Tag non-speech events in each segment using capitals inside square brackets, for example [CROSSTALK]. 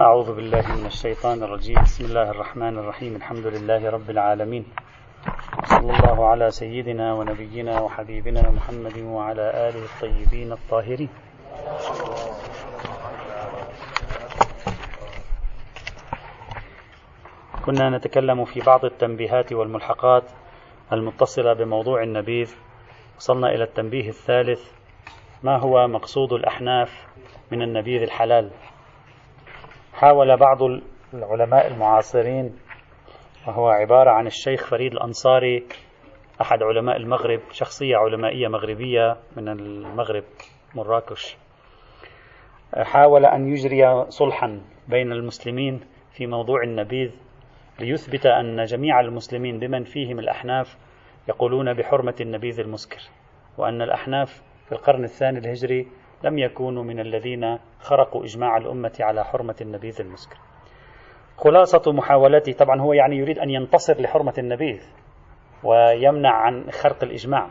أعوذ بالله من الشيطان الرجيم. بسم الله الرحمن الرحيم. الحمد لله رب العالمين. صلى الله على سيدنا ونبينا وحبيبنا محمد وعلى آله الطيبين الطاهرين. كنا نتكلم في بعض التنبيهات والملحقات المتصلة بموضوع النبيذ. وصلنا إلى التنبيه الثالث. ما هو مقصود الأحناف من النبيذ الحلال؟ حاول بعض العلماء المعاصرين وهو عبارة عن الشيخ فريد الأنصاري أحد علماء المغرب شخصية علمائية مغربية من المغرب مراكش. حاول أن يجري صلحا بين المسلمين في موضوع النبيذ ليثبت أن جميع المسلمين بمن فيهم الأحناف يقولون بحرمة النبيذ المسكر وأن الأحناف في القرن الثاني الهجري لم يكونوا من الذين خرقوا إجماع الأمة على حرمة النبيذ المسكر. خلاصة محاولته طبعا هو يعني يريد أن ينتصر لحرمة النبيذ ويمنع عن خرق الإجماع.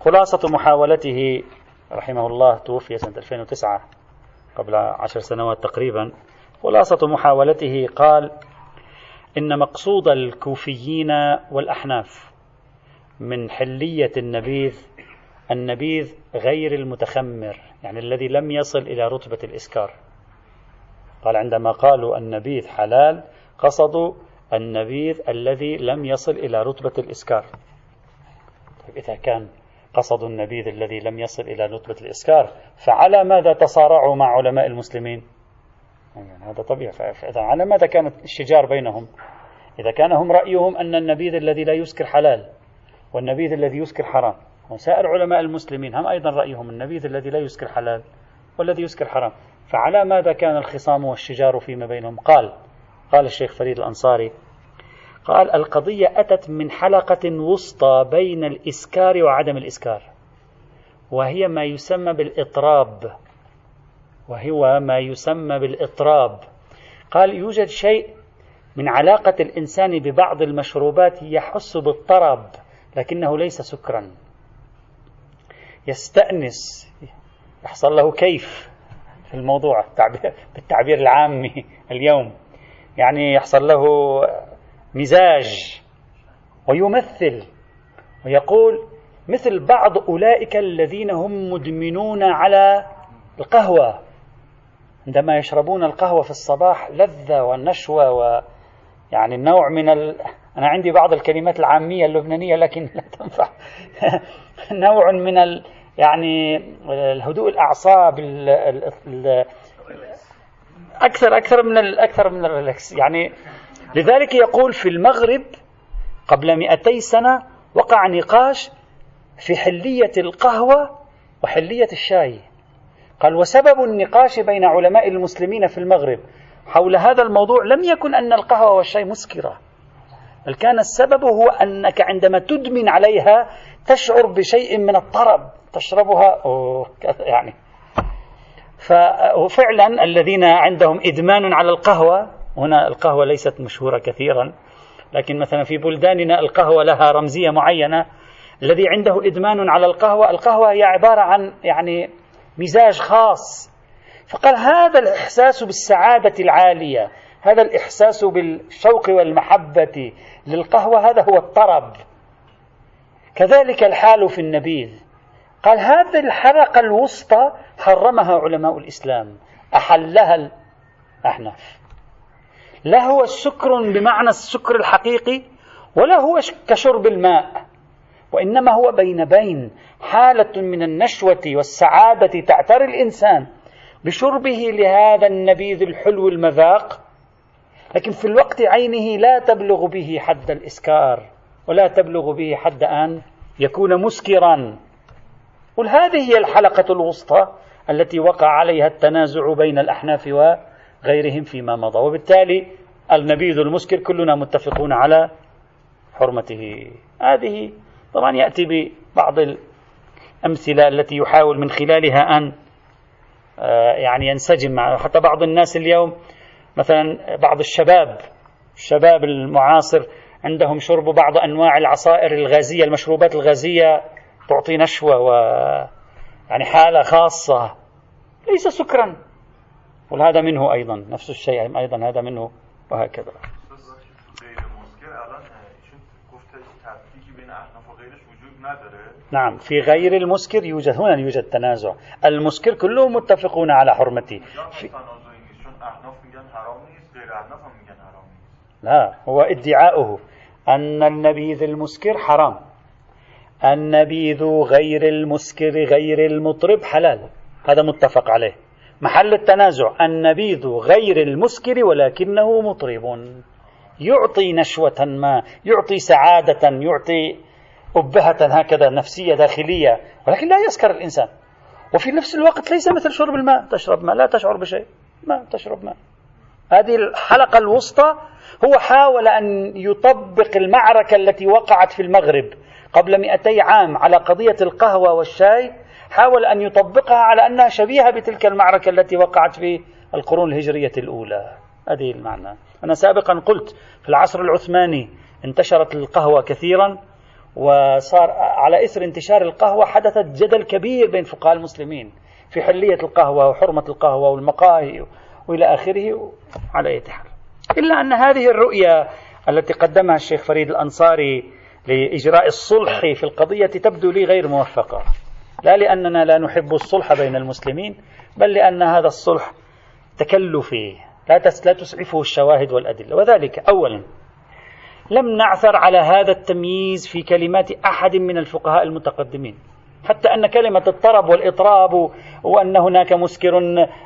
خلاصة محاولته رحمه الله توفي سنة 2009 قبل عشر سنوات تقريبا. خلاصة محاولته قال إن مقصود الكوفيين والأحناف من حلية النبيذ النبيذ غير المتخمر يعني الذي لم يصل إلى رتبة الإسكار. قال عندما قالوا النبيذ حلال قصدوا النبيذ الذي لم يصل إلى رتبة الإسكار. طيب إذا كان قصدوا النبيذ الذي لم يصل إلى رتبة الإسكار فعلى ماذا تصارعوا مع علماء المسلمين؟ يعني هذا طبيعي فإذا على ماذا كانت الشجار بينهم؟ إذا كان هم رأيهم أن النبيذ الذي لا يسكر حلال والنبيذ الذي يسكر حرام. وسائر علماء المسلمين هم أيضا رأيهم النبيذ الذي لا يسكر حلال والذي يسكر حرام. فعلى ماذا كان الخصام والشجار فيما بينهم؟ قال قال الشيخ فريد الأنصاري قال القضية أتت من حلقة وسطى بين الإسكار وعدم الإسكار وهي ما يسمى بالإطراب وهو ما يسمى بالإطراب. قال يوجد شيء من علاقة الإنسان ببعض المشروبات يحس بالطرب لكنه ليس سكرا. يستأنس يحصل له كيف في الموضوع بالتعبير العامي اليوم. يعني يحصل له مزاج ويمثل ويقول مثل بعض أولئك الذين هم مدمنون على القهوة. عندما يشربون القهوة في الصباح لذة ونشوة و يعني نوع من ال... أنا عندي بعض الكلمات العامية اللبنانية لكن [LAUGHS] لا تنفع. نوع من ال... يعني الهدوء الأعصاب ال... ال... أكثر أكثر من ال... أكثر من الريلاكس يعني لذلك يقول في المغرب قبل 200 سنة وقع نقاش في حلية القهوة وحلية الشاي. قال وسبب النقاش بين علماء المسلمين في المغرب حول هذا الموضوع لم يكن أن القهوة والشاي مسكرة بل كان السبب هو أنك عندما تدمن عليها تشعر بشيء من الطرب تشربها؟ يعني. ففعلا الذين عندهم إدمان على القهوة هنا القهوة ليست مشهورة كثيرا لكن مثلا في بلداننا القهوة لها رمزية معينة. الذي عنده إدمان على القهوة القهوة هي عبارة عن يعني مزاج خاص. فقال هذا الإحساس بالسعادة العالية هذا الإحساس بالشوق والمحبة للقهوة هذا هو الطرب. كذلك الحال في النبيذ. قال هذه الحلقة الوسطى حرمها علماء الإسلام. أحلها الأحناف لا هو سكر بمعنى السكر الحقيقي ولا هو كشرب الماء وإنما هو بين بين حالة من النشوة والسعادة تعتري الإنسان بشربه لهذا النبيذ الحلو المذاق لكن في الوقت عينه لا تبلغ به حد الإسكار ولا تبلغ به حد أن يكون مسكرا. قل هذه هي الحلقة الوسطى التي وقع عليها التنازع بين الأحناف وغيرهم فيما مضى. وبالتالي النبيذ المسكر كلنا متفقون على حرمته. هذه طبعا يأتي ببعض الأمثلة التي يحاول من خلالها أن آه، يعني ينسجم مع حتى بعض الناس اليوم مثلا بعض الشباب الشباب المعاصر عندهم شرب بعض أنواع العصائر الغازية المشروبات الغازية تعطي نشوة و يعني حالة خاصة. ليس سكرا. وهذا منه أيضا نفس الشيء أيضا هذا منه وهكذا. نعم في غير المسكر يوجد هنا يوجد تنازع. المسكر كلهم متفقون على حرمته. في لا هو ادعاؤه أن النبيذ المسكر حرام. النبيذ غير المسكر غير المطرب حلال. هذا متفق عليه. محل التنازع النبيذ غير المسكر ولكنه مطرب. يعطي نشوة ما يعطي سعادة يعطي أبهة هكذا نفسية داخلية ولكن لا يسكر الإنسان. وفي نفس الوقت ليس مثل شرب الماء تشرب ماء لا تشعر بشيء. ما تشرب ماء. هذه الحلقة الوسطى هو حاول أن يطبق المعركة التي وقعت في المغرب قبل 200 عام على قضية القهوة والشاي حاول أن يطبقها على أنها شبيهة بتلك المعركة التي وقعت في القرون الهجرية الأولى. هذه المعنى. أنا سابقا قلت في العصر العثماني انتشرت القهوة كثيرا وصار على إثر انتشار القهوة حدثت جدل كبير بين فقهاء المسلمين في حلية القهوة وحرمة القهوة والمقاهي وإلى آخره على أي حال. إلا أن هذه الرؤية التي قدمها الشيخ فريد الأنصاري لإجراء الصلح في القضية تبدو لي غير موفقة. لا لأننا لا نحب الصلح بين المسلمين بل لأن هذا الصلح تكلفي لا لا تسعفه الشواهد والأدلة. وذلك أولا لم نعثر على هذا التمييز في كلمات أحد من الفقهاء المتقدمين. حتى أن كلمة الطرب والإطراب وأن هناك مسكر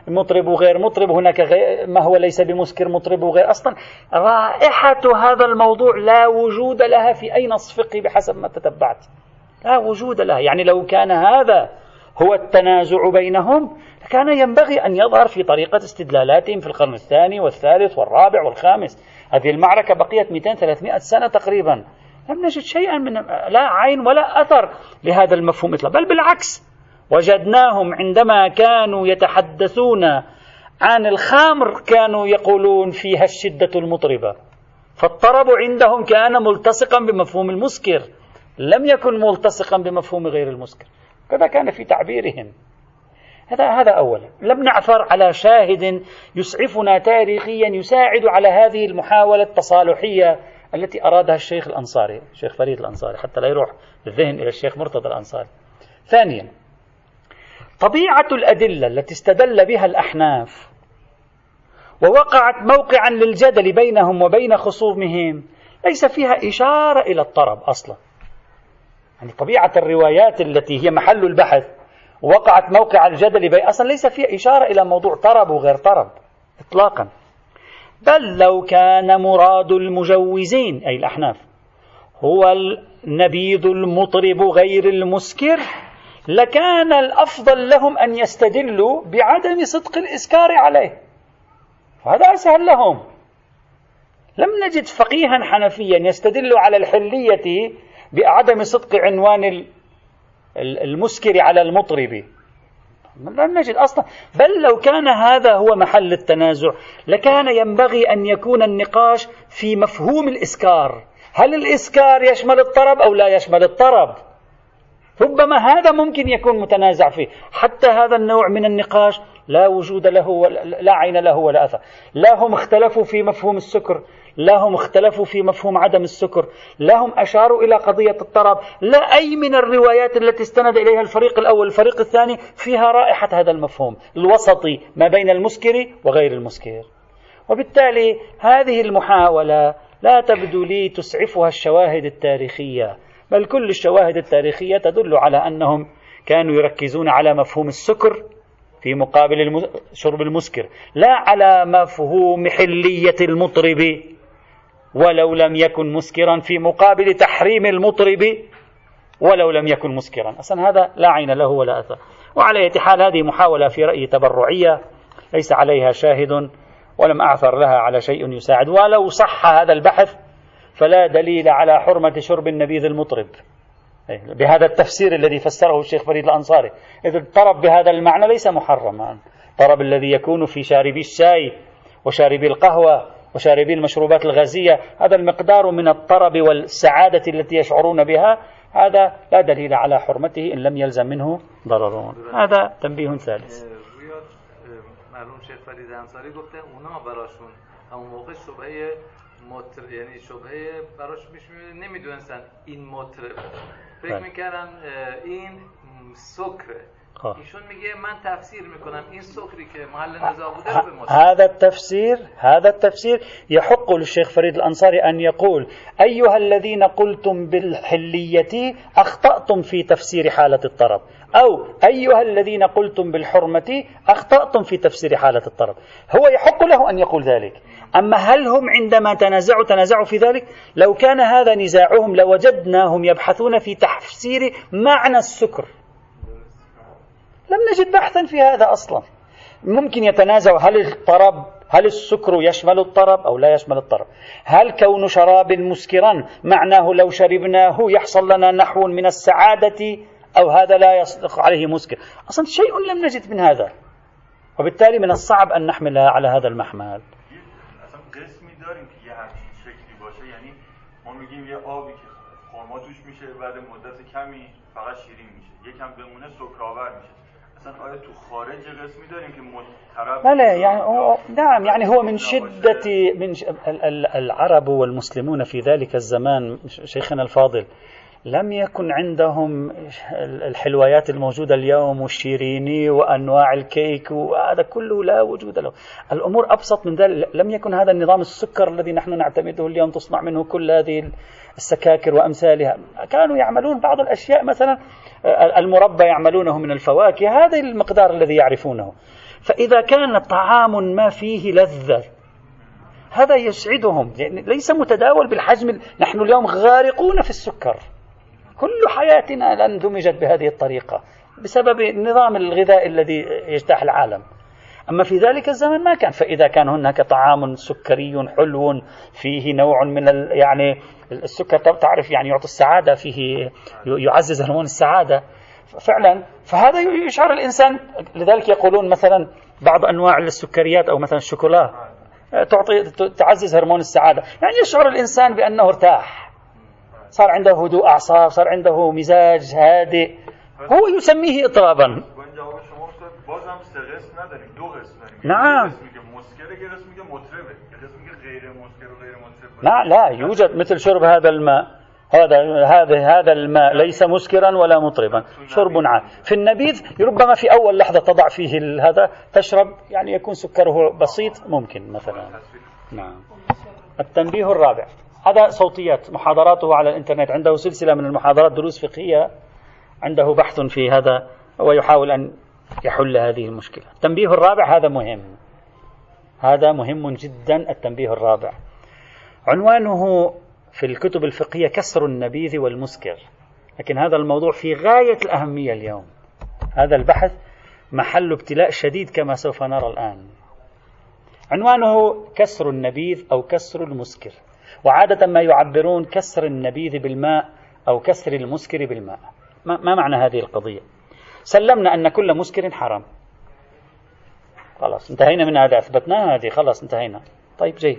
مطرب وغير مطرب هناك غير ما هو ليس بمسكر مطرب وغير أصلا رائحة هذا الموضوع لا وجود لها في أي نص فقهي بحسب ما تتبعت. لا وجود لها. يعني لو كان هذا هو التنازع بينهم كان ينبغي أن يظهر في طريقة استدلالاتهم في القرن الثاني والثالث والرابع والخامس. هذه المعركة بقيت 200 300 سنة تقريبا. لم نجد شيئا من لا عين ولا أثر لهذا المفهوم إطلاقا. بل بالعكس وجدناهم عندما كانوا يتحدثون عن الخمر كانوا يقولون فيها الشدة المطربة. فالطرب عندهم كان ملتصقا بمفهوم المسكر لم يكن ملتصقا بمفهوم غير المسكر. كذا كان في تعبيرهم. هذا هذا اولا. لم نعثر على شاهد يسعفنا تاريخيا يساعد على هذه المحاولة التصالحية التي أرادها الشيخ الأنصاري الشيخ فريد الأنصاري حتى لا يروح الذهن إلى الشيخ مرتضى الأنصاري. ثانيا طبيعة الأدلة التي استدل بها الأحناف ووقعت موقعا للجدل بينهم وبين خصومهم ليس فيها إشارة إلى الطرب أصلا. يعني طبيعة الروايات التي هي محل البحث وقعت موقع الجدل بين أصلا ليس فيه إشارة إلى موضوع طرب وغير طرب إطلاقا. بل لو كان مراد المجوزين أي الأحناف هو النبيذ المطرب غير المسكر لكان الأفضل لهم أن يستدلوا بعدم صدق الإسكار عليه. هذا أسهل لهم. لم نجد فقيها حنفيا يستدل على الحلية بعدم صدق عنوان المسكر على المطرب. لم نجد أصلا. بل لو كان هذا هو محل التنازع لكان ينبغي أن يكون النقاش في مفهوم الإسكار. هل الإسكار يشمل الطرب أو لا يشمل الطرب؟ ربما هذا ممكن يكون متنازع فيه. حتى هذا النوع من النقاش لا وجود له لا عين له ولا أثر. لا هم اختلفوا في مفهوم السكر. لا هم اختلفوا في مفهوم عدم السكر لا هم أشاروا إلى قضية الطرب لا أي من الروايات التي استند إليها الفريق الأول الفريق الثاني فيها رائحة هذا المفهوم الوسطي ما بين المسكر وغير المسكر. وبالتالي هذه المحاولة لا تبدو لي تسعفها الشواهد التاريخية بل كل الشواهد التاريخية تدل على أنهم كانوا يركزون على مفهوم السكر في مقابل شرب المسكر لا على مفهوم حلية المطرب. ولو لم يكن مسكرا في مقابل تحريم المطرب ولو لم يكن مسكرا. أصلا هذا لا عين له ولا أثر. وعلى أي حال هذه محاولة في رأيي تبرعية ليس عليها شاهد ولم أعثر لها على شيء يساعد. ولو صح هذا البحث فلا دليل على حرمة شرب النبيذ المطرب. بهذا التفسير الذي فسره الشيخ فريد الأنصاري. إذ الطرب بهذا المعنى ليس محرما. الطرب الذي يكون في شاربي الشاي وشاربي القهوة وشاربي المشروبات الغازية هذا المقدار من الطرب والسعادة التي يشعرون بها هذا لا دليل على حرمته إن لم يلزم منه ضرر. هذا تنبيه ثالث. مرحوم شیخ فرید انصاری گفته اونا براشون همون موقع شبهه مطر یعنی شبهه براش نمیدونستن این مطرب فکر. میکردن این سکره. ایشون میگه من تفسیر میکنم. این که محل نزاع بوده هذا التفسير هذا التفسير يحق للشيخ فريد الأنصاري أن يقول أيها الذين قلتم بالحلية أخطأتم في تفسير حالة الطرب. أو أيها الذين قلتم بالحرمة أخطأتم في تفسير حالة الطرب. هو يحق له أن يقول ذلك. أما هل هم عندما تنازعوا تنازعوا في ذلك؟ لو كان هذا نزاعهم لوجدناهم يبحثون في تفسير معنى السكر. لم نجد بحثا في هذا أصلا. ممكن يتنازع هل الطرب هل السكر يشمل الطرب أو لا يشمل الطرب. هل كون شراب مسكرا معناه لو شربناه يحصل لنا نحو من السعادة أو هذا لا يصدق عليه مسكر. أصلا شيء لم نجد من هذا. وبالتالي من الصعب أن نحملها على هذا المحمل. فقط شیرین میشه. یکم بمونه سکرآور میشه. تو خارج قسمی داریم که بله يعني هو نعم يعني هو من شدة من العرب والمسلمون في ذلك الزمان شيخنا الفاضل. لم يكن عندهم الحلويات الموجودة اليوم والشيريني وأنواع الكيك وهذا كله لا وجود له. الأمور أبسط من ذلك. لم يكن هذا النظام السكر الذي نحن نعتمده اليوم تصنع منه كل هذه السكاكر وأمثالها. كانوا يعملون بعض الأشياء مثلا المربى يعملونه من الفواكه هذا المقدار الذي يعرفونه. فإذا كان طعام ما فيه لذة هذا يسعدهم. يعني ليس متداول بالحجم نحن اليوم غارقون في السكر. كل حياتنا اندمجت بهذه الطريقة بسبب النظام الغذائي الذي يجتاح العالم. أما في ذلك الزمن ما كان. فإذا كان هناك طعام سكري حلو فيه نوع من يعني السكر تعرف يعني يعطي السعادة فيه يعزز هرمون السعادة. فعلا فهذا يشعر الإنسان. لذلك يقولون مثلا بعض أنواع السكريات أو مثلا الشوكولا تعطي تعزز هرمون السعادة. يعني يشعر الإنسان بأنه ارتاح. صار عنده هدوء أعصاب صار عنده مزاج هادئ. هو يسميه اضطرابا. نعم. لا لا يوجد مثل شرب هذا الماء. هذا هذا هذا الماء ليس مسكرا ولا مطربا شرب عام. في النبيذ ربما في أول لحظة تضع فيه هذا تشرب يعني يكون سكره بسيط ممكن مثلا. نعم. التنبيه الرابع. هذا صوتيات محاضراته على الإنترنت. عنده سلسلة من المحاضرات دروس فقهية. عنده بحث في هذا ويحاول أن يحل هذه المشكلة. التنبيه الرابع هذا مهم. هذا مهم جدا التنبيه الرابع. عنوانه في الكتب الفقهية كسر النبيذ والمسكر. لكن هذا الموضوع في غاية الأهمية اليوم. هذا البحث محل ابتلاء شديد كما سوف نرى الآن. عنوانه كسر النبيذ أو كسر المسكر. وعادة ما يعبرون كسر النبيذ بالماء أو كسر المسكر بالماء. ما معنى هذه القضية؟ سلمنا أن كل مسكر حرام. خلاص انتهينا من هذا. أثبتناها هذه. خلاص انتهينا. طيب جيد.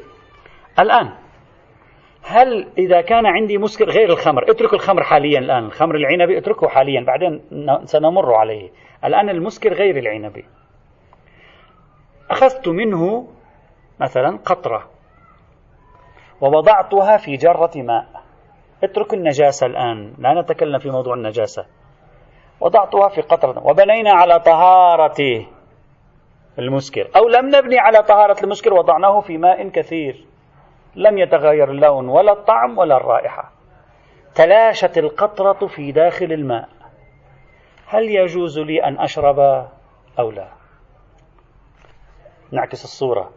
الآن هل إذا كان عندي مسكر غير الخمر اترك الخمر حاليا الآن الخمر العنبي اتركه حاليا بعدين سنمر عليه. الآن المسكر غير العنبي. أخذت منه مثلا قطرة ووضعتها في جرة ماء. اترك النجاسة الآن لا نتكلم في موضوع النجاسة. وضعتها في قطرة وبنينا على طهارة المسكر أو لم نبني على طهارة المسكر وضعناه في ماء كثير. لم يتغير اللون ولا الطعم ولا الرائحة. تلاشت القطرة في داخل الماء. هل يجوز لي أن أشرب أو لا؟ نعكس الصورة.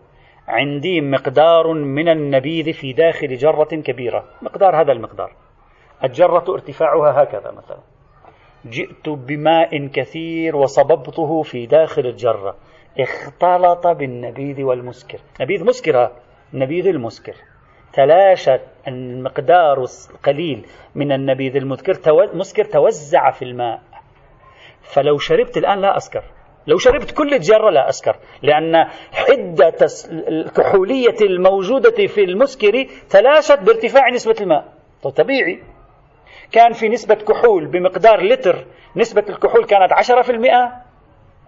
عندي مقدار من النبيذ في داخل جرة كبيرة. مقدار هذا المقدار. الجرة ارتفاعها هكذا مثلا. جئت بماء كثير وصببته في داخل الجرة. اختلط بالنبيذ والمسكر. نبيذ مسكرة. نبيذ المسكر. تلاشت المقدار القليل من النبيذ المسكر مسكر توزع في الماء. فلو شربت الآن لا أسكر. لو شربت كل الجرة لا أسكر. لأن حدة الكحولية الموجودة في المسكر تلاشت بارتفاع نسبة الماء. طبيعي. كان في نسبة كحول بمقدار لتر نسبة الكحول كانت 10%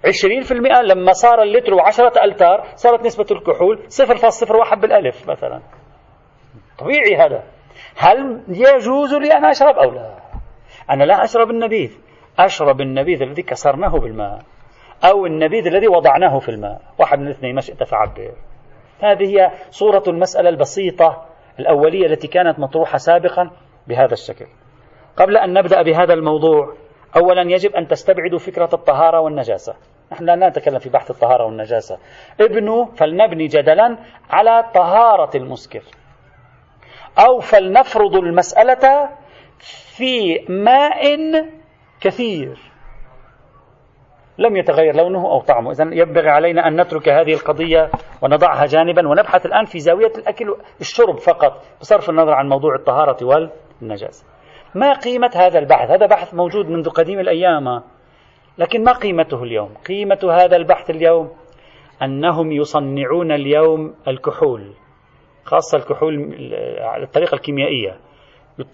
20% لما صار اللتر وعشرة ألتار صارت نسبة الكحول 0.01 بالألف مثلا. طبيعي هذا. هل يجوز لي أن أشرب أو لا؟ أنا لا أشرب النبيذ. أشرب النبيذ الذي كسرناه بالماء أو النبيذ الذي وضعناه في الماء. واحد من الاثنين ما شئت فعبر. هذه هي صورة المسألة البسيطة الأولية التي كانت مطروحة سابقا بهذا الشكل. قبل أن نبدأ بهذا الموضوع أولا يجب أن تستبعدوا فكرة الطهارة والنجاسة. نحن لا نتكلم في بحث الطهارة والنجاسة. ابنوا فلنبني جدلا على طهارة المسكر. أو فلنفرض المسألة في ماء كثير. لم يتغير لونه أو طعمه. إذا ينبغي علينا أن نترك هذه القضية ونضعها جانبا. ونبحث الآن في زاوية الأكل الشرب فقط بصرف النظر عن موضوع الطهارة والنجاسة. ما قيمة هذا البحث؟ هذا بحث موجود منذ قديم الأيام. لكن ما قيمته اليوم؟ قيمة هذا البحث اليوم أنهم يصنعون اليوم الكحول. خاصة الكحول الطريقة الكيميائية.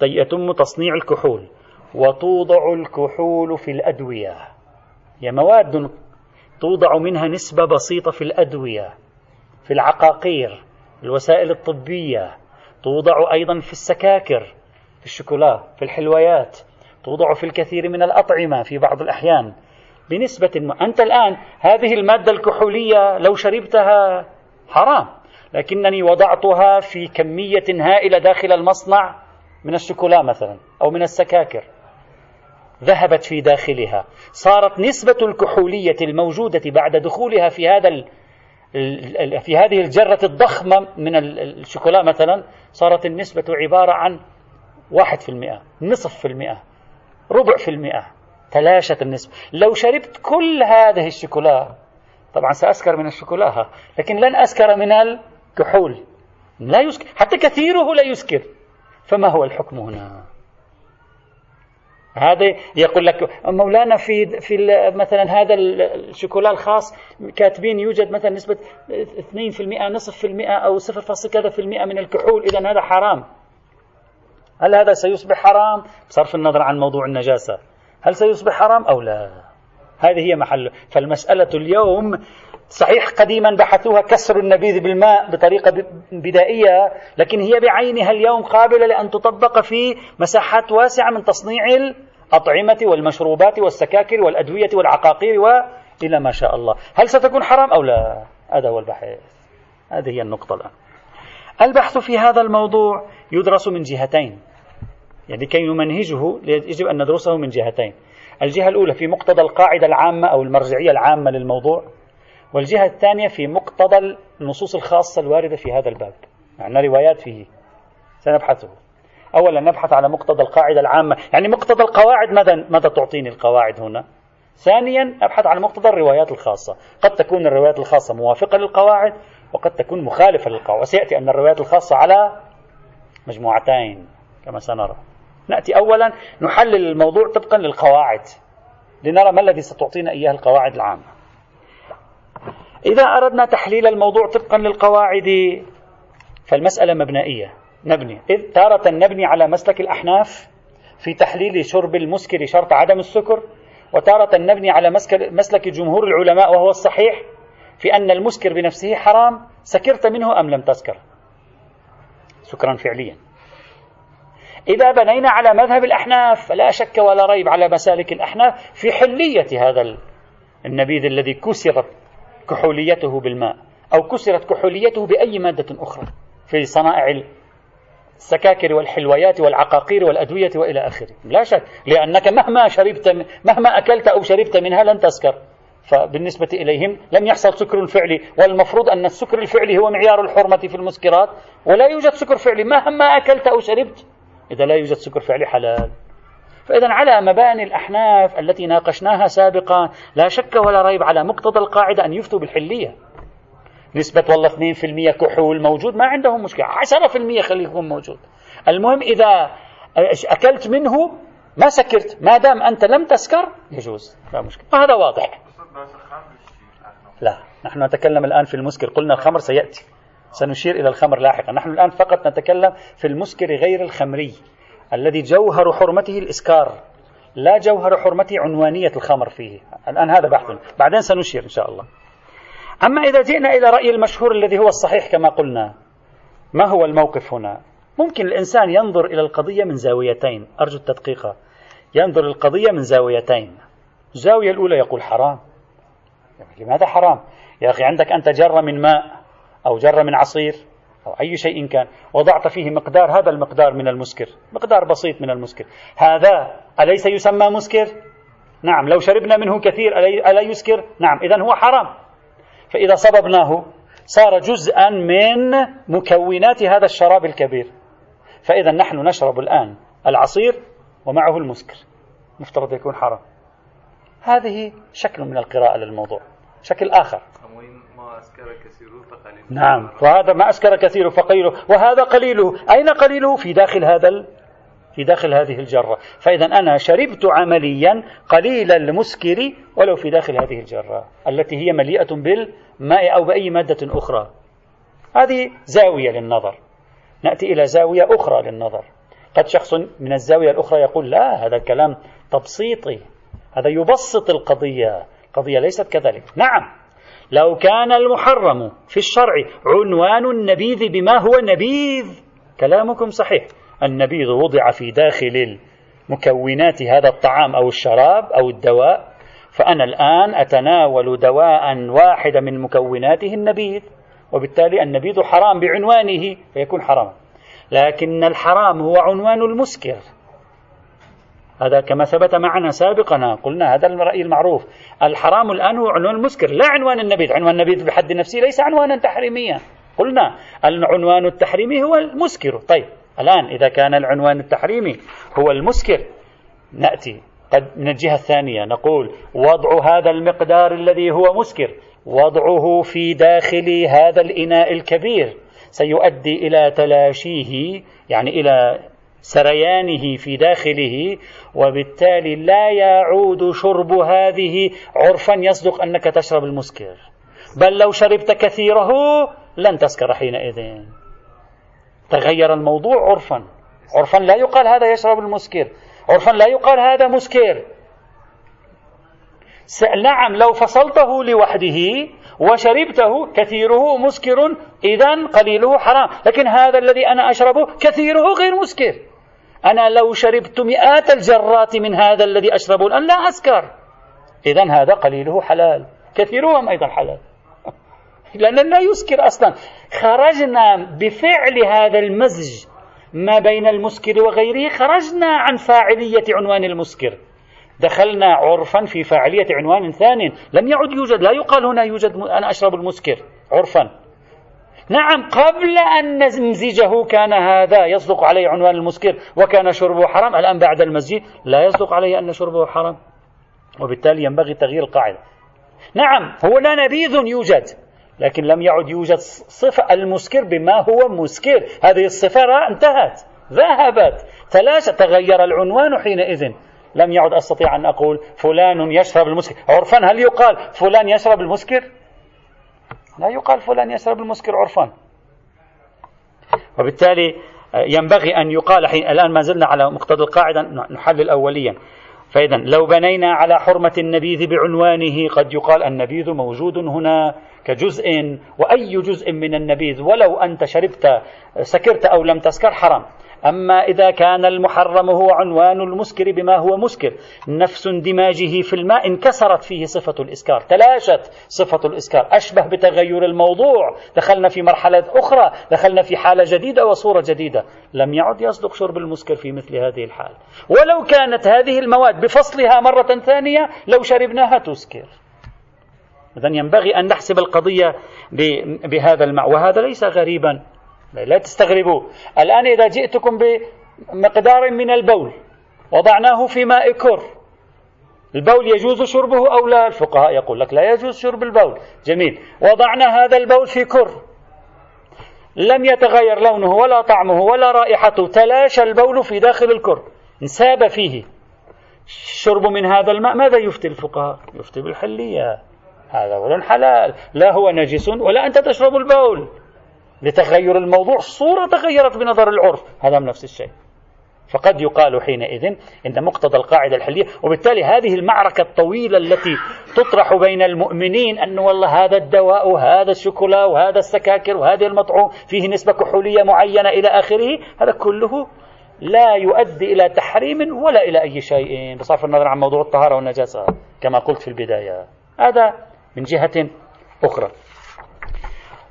يتم تصنيع الكحول وتوضع الكحول في الأدوية. هي مواد توضع منها نسبة بسيطة في الأدوية في العقاقير الوسائل الطبية. توضع أيضا في السكاكر في الشوكولا في الحلويات. توضع في الكثير من الأطعمة في بعض الأحيان. بنسبة م... أنت الآن هذه المادة الكحولية لو شربتها حرام. لكنني وضعتها في كمية هائلة داخل المصنع من الشوكولا مثلا أو من السكاكر. ذهبت في داخلها. صارت نسبة الكحولية الموجودة بعد دخولها في هذا في هذه الجرة الضخمة من الشوكولا مثلا صارت النسبة عبارة عن واحد في المئة نصف في المئة ربع في المئة تلاشت النسبة. لو شربت كل هذه الشوكولا طبعا سأسكر من الشوكولا لكن لن أسكر من الكحول لا يسكر. حتى كثيره لا يسكر. فما هو الحكم هنا؟ هذا يقول لك مولانا في في مثلا هذا الشوكولا الخاص كاتبين يوجد مثلا نسبة 2% نصف في المئة أو 0. كذا في المئة من الكحول. إذا هذا حرام. هل هذا سيصبح حرام؟ بصرف النظر عن موضوع النجاسة. هل سيصبح حرام أو لا؟ هذه هي محل. فالمسألة اليوم صحيح قديما بحثوها كسر النبيذ بالماء بطريقة بدائية لكن هي بعينها اليوم قابلة لأن تطبق في مساحات واسعة من تصنيع الأطعمة والمشروبات والسكاكر والأدوية والعقاقير وإلى ما شاء الله. هل ستكون حرام أو لا؟ هذا هو البحث. هذه هي النقطة الآن. البحث في هذا الموضوع يدرس من جهتين. يعني كي نمنهجه يجب أن ندرسه من جهتين. الجهة الأولى في مقتضى القاعدة العامة أو المرجعية العامة للموضوع. والجهة الثانية في مقتضى النصوص الخاصة الواردة في هذا الباب. عندنا روايات فيه. سنبحثه. أولا نبحث على مقتضى القاعدة العامة. يعني مقتضى القواعد ماذا, ماذا تعطيني القواعد هنا؟ ثانيا أبحث على مقتضى الروايات الخاصة. قد تكون الروايات الخاصة موافقة للقواعد وقد تكون مخالفة للقواعد. وسيأتي أن الروايات الخاصة على مجموعتين كما سنرى. نأتي أولا نحلل الموضوع طبقا للقواعد لنرى ما الذي ستعطينا إياه القواعد العامة. إذا أردنا تحليل الموضوع طبقا للقواعد فالمسألة مبنائية. نبني. إذ تارة نبني على مسلك الأحناف في تحليل شرب المسكر شرط عدم السكر وتارة نبني على مسلك جمهور العلماء وهو الصحيح في أن المسكر بنفسه حرام سكرت منه أم لم تسكر. سكرا فعليا. إذا بنينا على مذهب الأحناف فلا شك ولا ريب على مسالك الأحناف في حلية هذا النبيذ الذي كسرت كحوليته بالماء أو كسرت كحوليته بأي مادة أخرى في صنائع السكاكر والحلويات والعقاقير والأدوية وإلى آخره. لا شك لأنك مهما شربت مهما أكلت أو شربت منها لن تسكر. فبالنسبة إليهم لم يحصل سكر فعلي والمفروض أن السكر الفعلي هو معيار الحرمة في المسكرات ولا يوجد سكر فعلي مهما أكلت أو شربت. إذا لا يوجد سكر فعلي حلال. فإذا على مباني الأحناف التي ناقشناها سابقا لا شك ولا ريب على مقتضى القاعدة أن يفتوا بالحلية. نسبة والله 2% كحول موجود ما عندهم مشكلة. 10% خليه يكون موجود. المهم إذا أكلت منه ما سكرت. ما دام أنت لم تسكر يجوز. لا مشكلة. هذا واضح. لا نحن نتكلم الآن في المسكر. قلنا الخمر سيأتي. سنشير إلى الخمر لاحقا. نحن الآن فقط نتكلم في المسكر غير الخمري. الذي جوهر حرمته الإسكار لا جوهر حرمته عنوانية الخمر فيه. الآن هذا بحث. بعدين سنشير إن شاء الله. أما إذا جئنا إلى رأي المشهور الذي هو الصحيح كما قلنا ما هو الموقف هنا؟ ممكن الإنسان ينظر إلى القضية من زاويتين. أرجو التدقيق. ينظر القضية من زاويتين. الزاوية الأولى يقول حرام. لماذا حرام؟ يا أخي عندك أنت جرة من ماء أو جرة من عصير. أو أي شيء كان. وضعت فيه مقدار هذا المقدار من المسكر. مقدار بسيط من المسكر. هذا أليس يسمى مسكر؟ نعم. لو شربنا منه كثير ألا يسكر؟ نعم. إذا هو حرام. فإذا صببناه صار جزءا من مكونات هذا الشراب الكبير. فإذا نحن نشرب الآن العصير ومعه المسكر. مفترض يكون حرام. هذه شكل من القراءة للموضوع. شكل آخر. نعم وهذا ما أسكر كثير فقليله. وهذا قليله. أين قليله؟ في داخل هذا في داخل هذه الجرة. فإذا أنا شربت عمليا قليل المسكر ولو في داخل هذه الجرة التي هي مليئة بالماء أو بأي مادة أخرى. هذه زاوية للنظر. نأتي إلى زاوية أخرى للنظر. قد شخص من الزاوية الأخرى يقول لا هذا الكلام تبسيطي. هذا يبسط القضية. القضية ليست كذلك. نعم. لو كان المحرم في الشرع عنوان النبيذ بما هو نبيذ كلامكم صحيح. النبيذ وضع في داخل مكونات هذا الطعام أو الشراب أو الدواء فأنا الآن أتناول دواء واحدا من مكوناته النبيذ وبالتالي النبيذ حرام بعنوانه فيكون حراما لكن الحرام هو عنوان المسكر. هذا كما ثبت معنا سابقا. قلنا هذا الرأي المعروف. الحرام الآن هو عنوان المسكر لا عنوان النبيذ. عنوان النبيذ بحد نفسه ليس عنوانا تحريميا. قلنا العنوان التحريمي هو المسكر. طيب الآن إذا كان العنوان التحريمي هو المسكر نأتي قد من الجهة الثانية. نقول وضع هذا المقدار الذي هو مسكر. وضعه في داخل هذا الإناء الكبير. سيؤدي إلى تلاشيه يعني إلى سريانه في داخله وبالتالي لا يعود شرب هذه عرفا يصدق أنك تشرب المسكر. بل لو شربت كثيره لن تسكر حينئذ. تغير الموضوع عرفا. عرفا لا يقال هذا يشرب المسكر. عرفا لا يقال هذا مسكر. نعم لو فصلته لوحده وشربته كثيره مسكر إذا قليله حرام. لكن هذا الذي أنا أشربه كثيره غير مسكر. أنا لو شربت مئات الجرات من هذا الذي أشربه الآن لا أسكر؟ إذا هذا قليله حلال كثيرهم أيضا حلال. [LAUGHS] لأنه لا يسكر أصلا. خرجنا بفعل هذا المزج ما بين المسكر وغيره خرجنا عن فاعلية عنوان المسكر. دخلنا عرفا في فاعلية عنوان ثاني. لم يعد يوجد لا يقال هنا يوجد أنا أشرب المسكر عرفا. نعم قبل أن نمزجه كان هذا يصدق عليه عنوان المسكر وكان شربه حرام. الآن بعد المزج لا يصدق عليه أن شربه حرام وبالتالي ينبغي تغيير القاعدة. نعم هو لا نبيذ يوجد لكن لم يعد يوجد صفة المسكر بما هو مسكر. هذه الصفة انتهت ذهبت. تلاشى تغير العنوان حينئذ. لم يعد أستطيع أن أقول فلان يشرب المسكر. عرفا هل يقال فلان يشرب المسكر؟ لا يقال فلان يشرب المسكر عرفا وبالتالي ينبغي أن يقال حين الآن ما زلنا على مقتضى القاعدة نحلل أوليا. فإذا لو بنينا على حرمة النبيذ بعنوانه قد يقال النبيذ موجود هنا كجزء وأي جزء من النبيذ ولو أنت شربت سكرت أو لم تسكر حرام. أما إذا كان المحرم هو عنوان المسكر بما هو مسكر نفس اندماجه في الماء انكسرت فيه صفة الإسكار تلاشت صفة الإسكار أشبه بتغير الموضوع. دخلنا في مرحلة أخرى دخلنا في حالة جديدة وصورة جديدة. لم يعد يصدق شرب المسكر في مثل هذه الحال. ولو كانت هذه المواد بفصلها مرة ثانية لو شربناها تسكر. إذا ينبغي أن نحسب القضية بهذا المع وهذا ليس غريبا. لا تستغربوا. الآن إذا جئتكم بمقدار من البول وضعناه في ماء كر البول يجوز شربه أو لا؟ الفقهاء يقول لك لا يجوز شرب البول. جميل. وضعنا هذا البول في كر. لم يتغير لونه ولا طعمه ولا رائحته تلاشى البول في داخل الكر. انساب فيه. الشرب من هذا الماء ماذا يفتي الفقهاء؟ يفتي بالحلية. هذا بول حلال. لا هو نجس ولا أنت تشرب البول. لتغير الموضوع. الصورة تغيرت بنظر العرف. هذا من نفس الشيء. فقد يقال حينئذ إن مقتضى القاعدة الحلية وبالتالي هذه المعركة الطويلة التي تطرح بين المؤمنين أن والله هذا الدواء وهذا الشوكولا وهذا السكاكر وهذا المطعوم فيه نسبة كحولية معينة إلى آخره هذا كله لا يؤدي إلى تحريم ولا إلى أي شيء. بصرف النظر عن موضوع الطهارة والنجاسة كما قلت في البداية. هذا من جهة أخرى.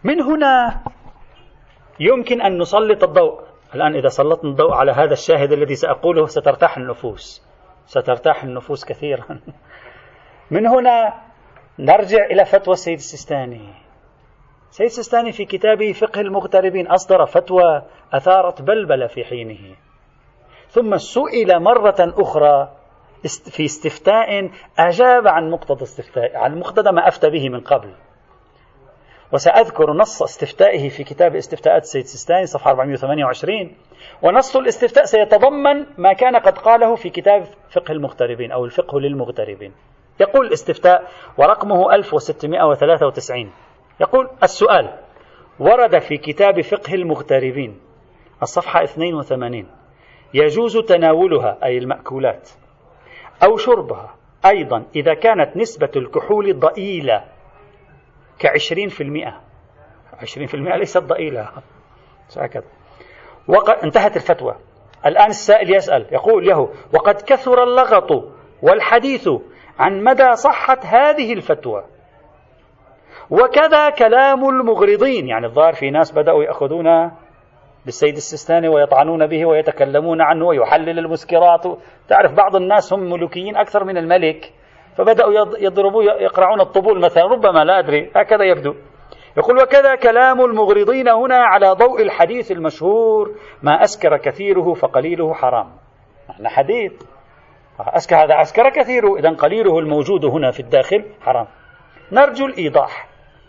من هنا يمكن أن نسلط الضوء. الآن إذا سلطنا الضوء على هذا الشاهد الذي سأقوله سترتاح النفوس. سترتاح النفوس كثيرا. [LAUGHS] من هنا نرجع إلى فتوى السيد السيستاني. السيد السيستاني في كتابه فقه المغتربين أصدر فتوى أثارت بلبلة في حينه. ثم سئل مرة أخرى في استفتاء أجاب عن مقتضى استفتاء عن مقتضى ما أفتى به من قبل. وسأذكر نص استفتائه في كتاب استفتاءات السيد سيستاني صفحة 428 ونص الاستفتاء سيتضمن ما كان قد قاله في كتاب فقه المغتربين أو الفقه للمغتربين. يقول الاستفتاء ورقمه 1693 يقول السؤال ورد في كتاب فقه المغتربين الصفحة 82 يجوز تناولها أي المأكولات أو شربها أيضا إذا كانت نسبة الكحول ضئيلة. كعشرين في المئة. عشرين في المئة ليست ضئيلة. هكذا. وقد انتهت الفتوى. الآن السائل يسأل يقول له وقد كثر اللغط والحديث عن مدى صحة هذه الفتوى. وكذا كلام المغرضين. يعني الظاهر في ناس بدأوا يأخذون بالسيد السيستاني ويطعنون به ويتكلمون عنه ويحلل المسكرات. تعرف بعض الناس هم ملوكيين أكثر من الملك. فبدأوا يضربوا يقرعون الطبول مثلا ربما لا أدري هكذا يبدو. يقول وكذا كلام المغرضين هنا على ضوء الحديث المشهور ما أسكر كثيره فقليله حرام. نحن حديث. أسكر هذا أسكر كثيره إذا قليله الموجود هنا في الداخل حرام. نرجو الإيضاح.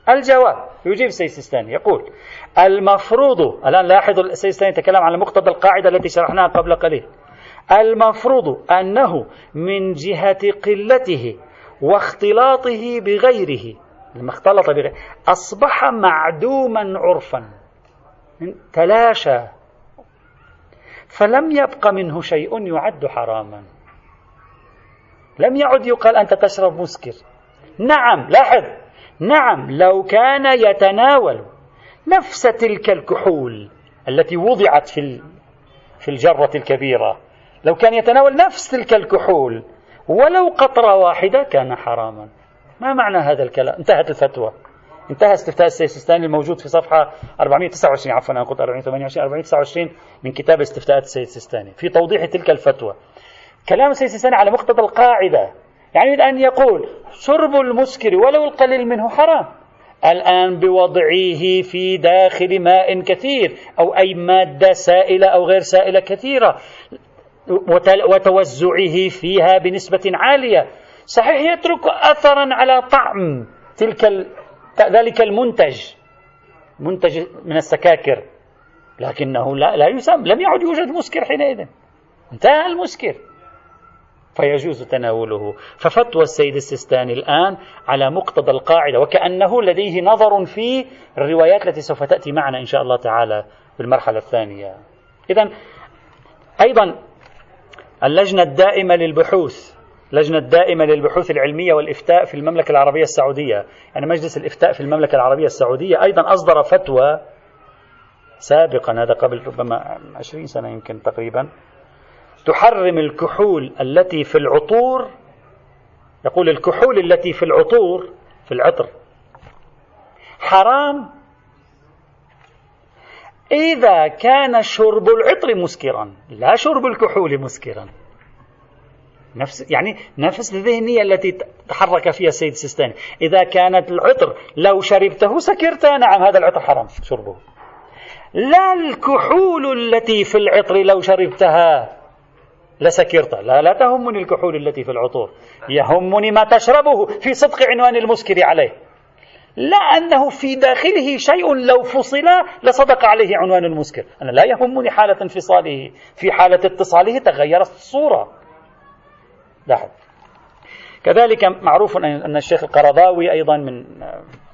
الجواب يجيب السيستاني يقول المفروض الآن لاحظوا السيستاني يتكلم على مقتضى القاعدة التي شرحناها قبل قليل. المفروض أنه من جهة قلته واختلاطه بغيره لما اختلط بغيره أصبح معدوما عرفا تلاشى. فلم يبق منه شيء يعد حراما. لم يعد يقال أنت تشرب مسكر. نعم لاحظ. نعم لو كان يتناول نفس تلك الكحول التي وضعت في في الجرة الكبيرة. لو كان يتناول نفس تلك الكحول ولو قطرة واحدة كان حراما. ما معنى هذا الكلام؟ انتهت الفتوى. انتهى استفتاء السيستاني الموجود في صفحة 429 عفوا أنا قلت 428 429 من كتاب استفتاءات السيد السيستاني في توضيح تلك الفتوى. كلام السيد السيستاني على مقتضى القاعدة. يعني أن يقول شرب المسكر ولو القليل منه حرام. الآن بوضعه في داخل ماء كثير أو أي مادة سائلة أو غير سائلة كثيرة. وتوزعه فيها بنسبة عالية. صحيح يترك أثرا على طعم تلك ذلك المنتج منتج من السكاكر لكنه لا, لا يسمى لم يعد يوجد مسكر حينئذ. انتهى المسكر. فيجوز تناوله. ففتوى السيد السيستاني الآن على مقتضى القاعدة وكأنه لديه نظر في الروايات التي سوف تأتي معنا إن شاء الله تعالى في المرحلة الثانية. إذا أيضا اللجنة الدائمة للبحوث اللجنة الدائمة للبحوث العلمية والإفتاء في المملكة العربية السعودية. يعني مجلس الإفتاء في المملكة العربية السعودية أيضا أصدر فتوى سابقا هذا قبل ربما عشرين سنة يمكن تقريبا تحرم الكحول التي في العطور يقول الكحول التي في العطور في العطر. حرام إذا كان شرب العطر مسكرا لا شرب الكحول مسكرا. نفس يعني نفس الذهنية التي تحرك فيها السيد السيستاني. إذا كانت العطر لو شربته سكرت نعم هذا العطر حرام شربه. لا الكحول التي في العطر لو شربتها لسكرت. لا لا تهمني الكحول التي في العطور. يهمني ما تشربه في صدق عنوان المسكر عليه. لا أنه في داخله شيء لو فصل لصدق عليه عنوان المسكر. أنا لا يهمني حالة انفصاله. في حالة اتصاله تغيرت الصورة. لاحظ. كذلك معروف أن الشيخ القرضاوي أيضا من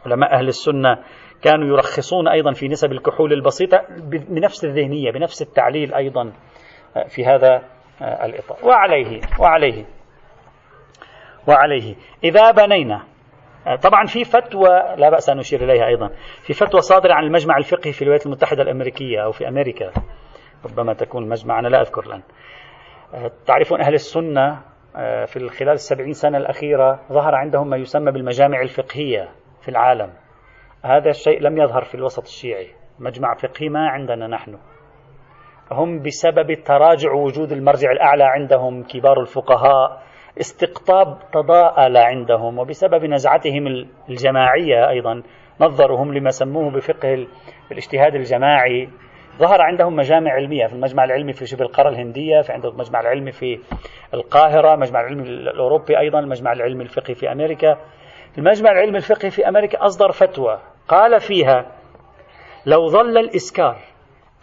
علماء أهل السنة كانوا يرخصون أيضا في نسب الكحول البسيطة بنفس الذهنية بنفس التعليل أيضا في هذا الإطار. وعليه وعليه وعليه. إذا بنينا طبعا في فتوى لا بأس أن نشير إليها أيضا في فتوى صادرة عن المجمع الفقهي في الولايات المتحدة الأمريكية أو في أمريكا ربما تكون المجمع أنا لا أذكر الآن. تعرفون أهل السنة في خلال السبعين سنة الأخيرة ظهر عندهم ما يسمى بالمجامع الفقهية في العالم. هذا الشيء لم يظهر في الوسط الشيعي مجمع فقهي ما عندنا نحن. هم بسبب تراجع وجود المرجع الأعلى عندهم كبار الفقهاء استقطاب تضاءل عندهم وبسبب نزعتهم الجماعية أيضا نظرهم لما سموه بفقه الاجتهاد الجماعي. ظهر عندهم مجامع علمية في المجمع العلمي في شبه القارة الهندية في عندهم المجمع العلمي في القاهرة المجمع العلمي الأوروبي أيضا المجمع العلمي الفقهي في أمريكا. المجمع العلمي الفقهي في أمريكا أصدر فتوى قال فيها لو ظل الإسكار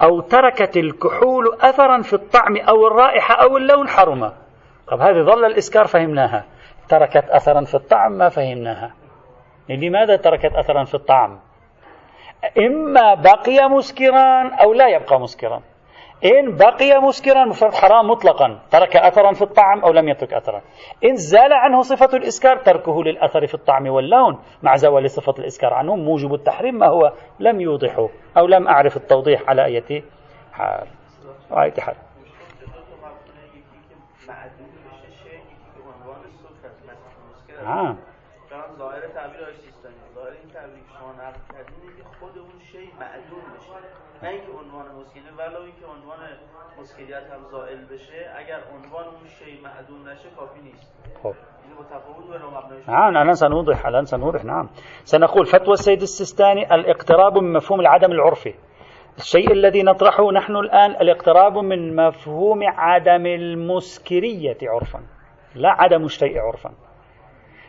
أو تركت الكحول أثرا في الطعم أو الرائحة أو اللون حرم طب هذه ظل الإسكار فهمناها. تركت أثرا في الطعم ما فهمناها. لماذا تركت أثرا في الطعم؟ إما بقي مسكرا أو لا يبقى مسكرا. إن بقي مسكرا مفرد حرام مطلقا. ترك أثرا في الطعم أو لم يترك أثرا. إن زال عنه صفة الإسكار تركه للأثر في الطعم واللون. مع زوال صفة الإسكار عنه موجب التحريم ما هو لم يوضحه أو لم أعرف التوضيح على أية حال. وآية حال. آه. نه اینکه عنوان مسکینه ولو اینکه عنوان هم زائل بشه اگر عنوان اون شيء معدوم نشه کافی نیست. خب. نعم الآن سنوضح الآن سنوضح نعم. سنقول فتوى السيد السيستاني الاقتراب من مفهوم العدم العرفي. الشيء الذي نطرحه نحن الآن الاقتراب من مفهوم عدم المسكرية عرفا. لا عدم الشيء عرفا.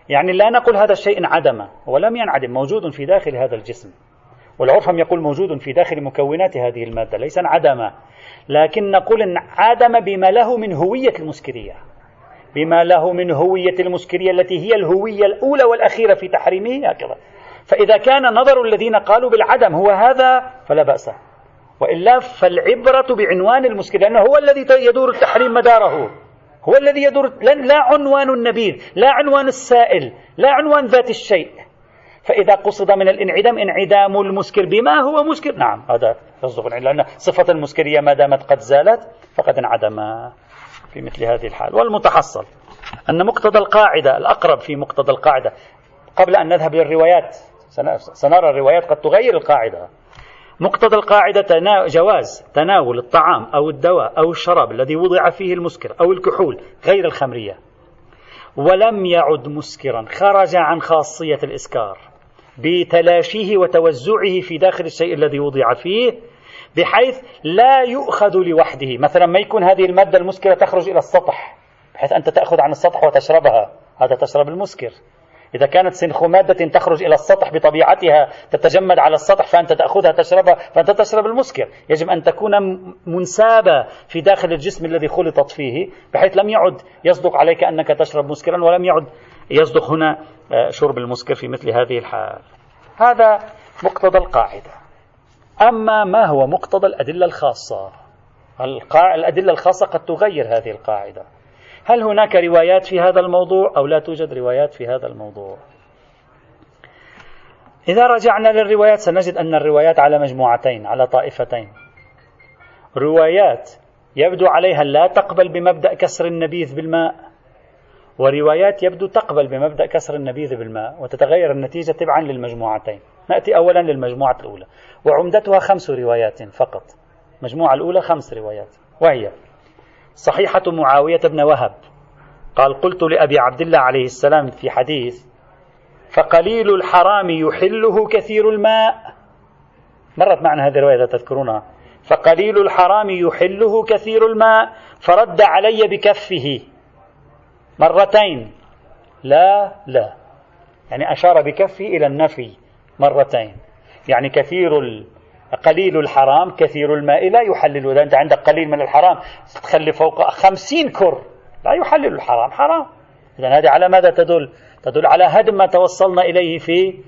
يعني لا نقول هذا الشيء انعدم ولم ينعدم موجود في داخل هذا الجسم. والعرف يقول موجود في داخل مكونات هذه المادة ليس انعدم لكن نقول انعدم بما له من هوية المسكرية. بما له من هوية المسكرية التي هي الهوية الأولى والأخيرة في تحريمه هكذا. فإذا كان نظر الذين قالوا بالعدم هو هذا فلا بأس. وإلا فالعبرة بعنوان المسكر لأنه هو الذي يدور التحريم مداره. هو الذي يدور لا عنوان النبيذ لا عنوان السائل لا عنوان ذات الشيء. فإذا قصد من الانعدام انعدام المسكر بما هو مسكر. نعم هذا يصدق لأن صفة المسكرية ما دامت قد زالت فقد انعدم في مثل هذه الحال. والمتحصل أن مقتضى القاعدة الأقرب في مقتضى القاعدة. قبل أن نذهب للروايات سنرى الروايات قد تغير القاعدة. مقتضى القاعدة جواز تناول الطعام أو الدواء أو الشراب الذي وضع فيه المسكر أو الكحول غير الخمرية. ولم يعد مسكرا خرج عن خاصية الإسكار بتلاشيه وتوزعه في داخل الشيء الذي وضع فيه بحيث لا يؤخذ لوحده. مثلا ما يكون هذه المادة المسكرة تخرج إلى السطح بحيث أنت تأخذ عن السطح وتشربها هذا تشرب المسكر. إذا كانت سنخ مادة تخرج إلى السطح بطبيعتها تتجمد على السطح فأنت تأخذها تشربها فأنت تشرب المسكر. يجب أن تكون منسابة في داخل الجسم الذي خلطت فيه بحيث لم يعد يصدق عليك أنك تشرب مسكرا ولم يعد يصدق هنا آه، شرب المسكر في مثل هذه الحال. هذا مقتضى القاعدة. أما ما هو مقتضى الأدلة الخاصة؟ الأدلة الخاصة قد تغير هذه القاعدة. هل هناك روايات في هذا الموضوع أو لا توجد روايات في هذا الموضوع؟ إذا رجعنا للروايات سنجد أن الروايات على مجموعتين على طائفتين. روايات يبدو عليها لا تقبل بمبدأ كسر النبيذ بالماء وروايات يبدو تقبل بمبدأ كسر النبيذ بالماء وتتغير النتيجة تبعا للمجموعتين. نأتي أولا للمجموعة الأولى. وعمدتها خمس روايات فقط. المجموعة الأولى خمس روايات. وهي صحيحة معاوية بن وهب. قال قلت لأبي عبد الله عليه السلام في حديث فقليل الحرام يحله كثير الماء. مرت معنا هذه الرواية تذكرونها. فقليل الحرام يحله كثير الماء فرد علي بكفه. مرتين. لا لا. يعني أشار بكفه إلى النفي مرتين. يعني كثير قليل الحرام كثير الماء لا يحلل. إذا أنت عندك قليل من الحرام تخلي فوق خمسين كر. لا يحلل الحرام حرام. إذا هذه على ماذا تدل؟ تدل على هدم ما توصلنا إليه في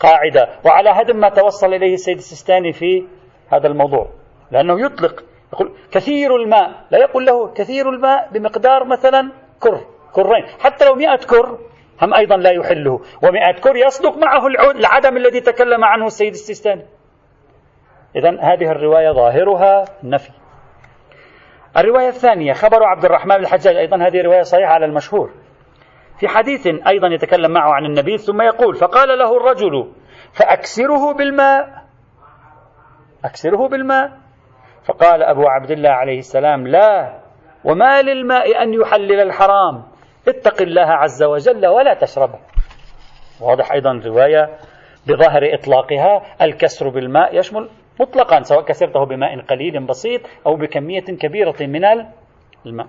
قاعدة وعلى هدم ما توصل إليه السيد السيستاني في هذا الموضوع. لأنه يطلق. يقول كثير الماء لا يقول له كثير الماء بمقدار مثلا كر كرين. حتى لو مئة كر هم أيضا لا يحله. ومئة كر يصدق معه العدم الذي تكلم عنه السيد السيستاني. إذا هذه الرواية ظاهرها نفي. الرواية الثانية خبر عبد الرحمن الحجاج أيضا هذه رواية صحيحة على المشهور. في حديث أيضا يتكلم معه عن النبي ثم يقول فقال له الرجل فأكسره بالماء. أكسره بالماء. فقال أبو عبد الله عليه السلام لا وما للماء أن يحلل الحرام. اتق الله عز وجل ولا تشربه واضح أيضا رواية بظاهر إطلاقها الكسر بالماء يشمل مطلقا سواء كسرته بماء قليل بسيط أو بكمية كبيرة من الماء.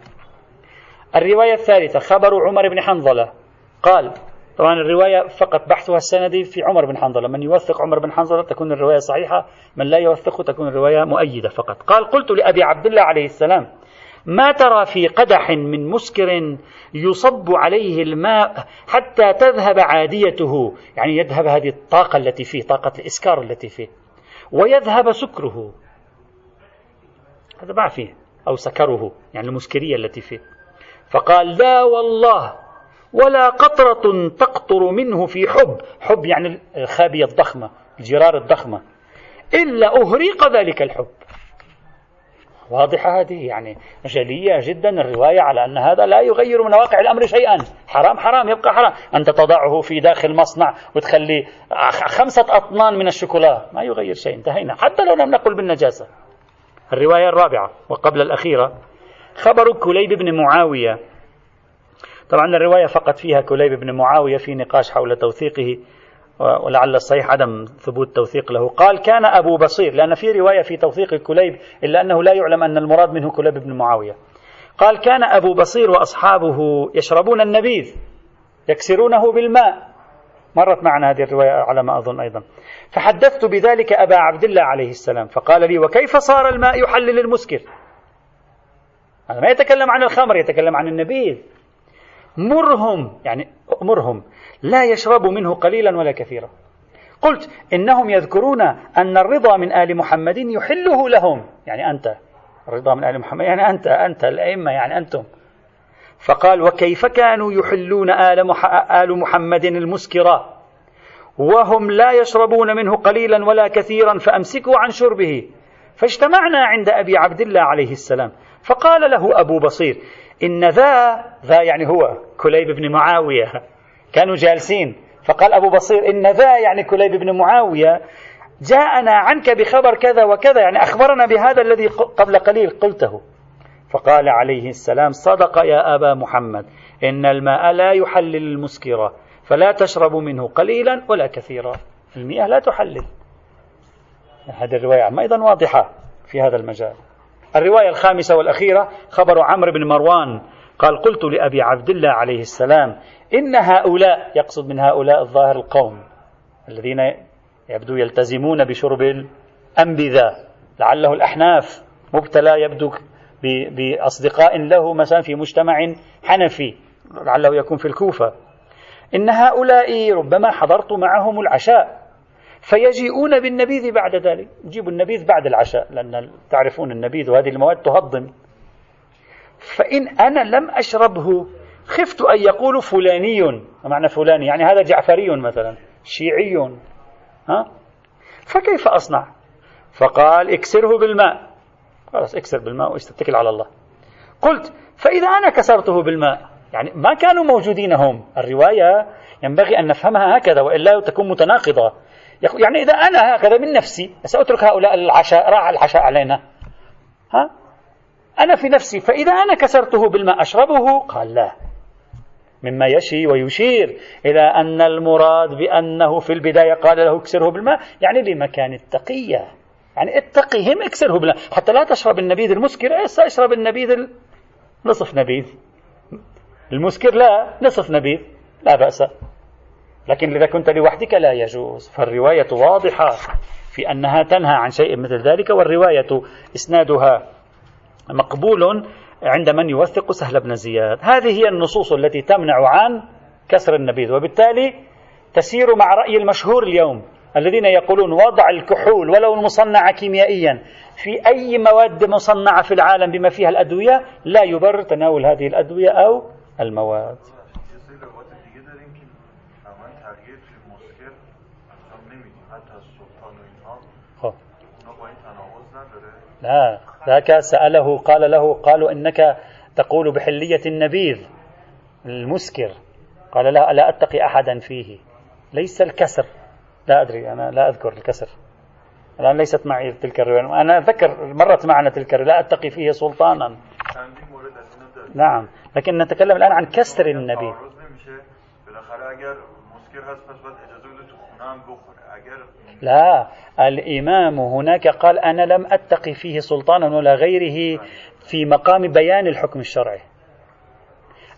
الرواية الثالثة خبر عمر بن حنظلة. قال طبعا الرواية فقط بحثها السندي في عمر بن حنظلة. من يوثق عمر بن حنظلة تكون الرواية صحيحة من لا يوثقه تكون الرواية مؤيدة فقط. قال قلت لأبي عبد الله عليه السلام ما ترى في قدح من مسكر يصب عليه الماء حتى تذهب عاديته؟ يعني يذهب هذه الطاقة التي فيه طاقة الإسكار التي فيه. ويذهب سكره. هذا ما فيه أو سكره يعني المسكرية التي فيه. فقال لا والله ولا قطرة تقطر منه في حب. حب يعني الخابية الضخمة الجرار الضخمة. إلا أهريق ذلك الحب. واضحة هذه يعني جلية جدا الرواية على أن هذا لا يغير من واقع الأمر شيئا. حرام حرام يبقى حرام. أنت تضعه في داخل مصنع وتخلي خمسة أطنان من الشوكولا. ما يغير شيء انتهينا. حتى لو لم نقل بالنجاسة. الرواية الرابعة وقبل الأخيرة. خبر كليب بن معاوية. طبعا الرواية فقط فيها كليب بن معاوية في نقاش حول توثيقه. ولعل الصحيح عدم ثبوت توثيق له. قال كان أبو بصير لأن في رواية في توثيق كليب إلا أنه لا يعلم أن المراد منه كليب بن معاوية. قال كان أبو بصير وأصحابه يشربون النبيذ يكسرونه بالماء. مرت معنا هذه الرواية على ما أظن أيضا. فحدثت بذلك أبا عبد الله عليه السلام فقال لي وكيف صار الماء يحلل المسكر؟ هذا ما يتكلم عن الخمر يتكلم عن النبيذ. مرهم يعني مرهم لا يشرب منه قليلا ولا كثيرا. قلت إنهم يذكرون أن الرضا من آل محمد يحله لهم. يعني أنت الرضا من آل محمد يعني أنت أنت الأئمة يعني أنتم. فقال وكيف كانوا يحلون آل, آل محمد المسكرة؟ وهم لا يشربون منه قليلا ولا كثيرا فأمسكوا عن شربه. فاجتمعنا عند أبي عبد الله عليه السلام. فقال له أبو بصير إن ذا ذا يعني هو كليب بن معاوية. كانوا جالسين. فقال أبو بصير إن ذا يعني كليب بن معاوية. جاءنا عنك بخبر كذا وكذا يعني أخبرنا بهذا الذي قبل قليل قلته. فقال عليه السلام صدق يا أبا محمد إن الماء لا يحلل المسكرة فلا تشرب منه قليلا ولا كثيرا. المياه لا تحلل. هذه الرواية أيضا واضحة في هذا المجال. الرواية الخامسة والأخيرة خبر عمرو بن مروان قال قلت لأبي عبد الله عليه السلام إن هؤلاء يقصد من هؤلاء الظاهر القوم الذين يبدو يلتزمون بشرب الأنبذة لعله الأحناف مبتلى يبدو بأصدقاء له مثلا في مجتمع حنفي لعله يكون في الكوفة. إن هؤلاء ربما حضرت معهم العشاء فيجيئون بالنبيذ بعد ذلك. يجيبوا النبيذ بعد العشاء لأن تعرفون النبيذ وهذه المواد تهضم. فإن أنا لم أشربه خفت أن يقولوا فلاني. معنى فلاني؟ يعني هذا جعفري مثلا شيعي. ها؟ فكيف أصنع؟ فقال اكسره بالماء. خلاص اكسر بالماء واستتكل على الله. قلت فإذا أنا كسرته بالماء يعني ما كانوا موجودين هم. الرواية ينبغي أن نفهمها هكذا وإلا تكون متناقضة. يعني إذا أنا هكذا من نفسي سأترك هؤلاء العشاء راح العشاء علينا. ها؟ أنا في نفسي فإذا أنا كسرته بالماء أشربه؟ قال لا. مما يشي ويشير إلى أن المراد بأنه في البداية قال له اكسره بالماء يعني لمكان التقية. يعني اتقهم اكسره بالماء. حتى لا تشرب النبيذ المسكر اشرب النبيذ؟ نصف نبيذ. المسكر لا نصف نبيذ. لا بأس. لكن إذا كنت لوحدك لا يجوز. فالرواية واضحة في أنها تنهى عن شيء مثل ذلك والرواية إسنادها مقبول عند من يوثق سهل بن زياد. هذه هي النصوص التي تمنع عن كسر النبيذ. وبالتالي تسير مع رأي المشهور اليوم الذين يقولون وضع الكحول ولو المصنعة كيميائيا في أي مواد مصنعة في العالم بما فيها الأدوية لا يبرر تناول هذه الأدوية أو المواد. لا ذاك سأله قال له قالوا إنك تقول بحلية النبيذ المسكر. قال لا لا أتقي أحدا فيه. ليس الكسر. لا أدري أنا لا أذكر الكسر. الآن ليست معي تلك الرواية. أنا أذكر مرت معنا تلك لا أتقي فيه سلطانا. نعم لكن نتكلم الآن عن كسر النبي لا الإمام هناك قال أنا لم أتقي فيه سلطانا ولا غيره في مقام بيان الحكم الشرعي.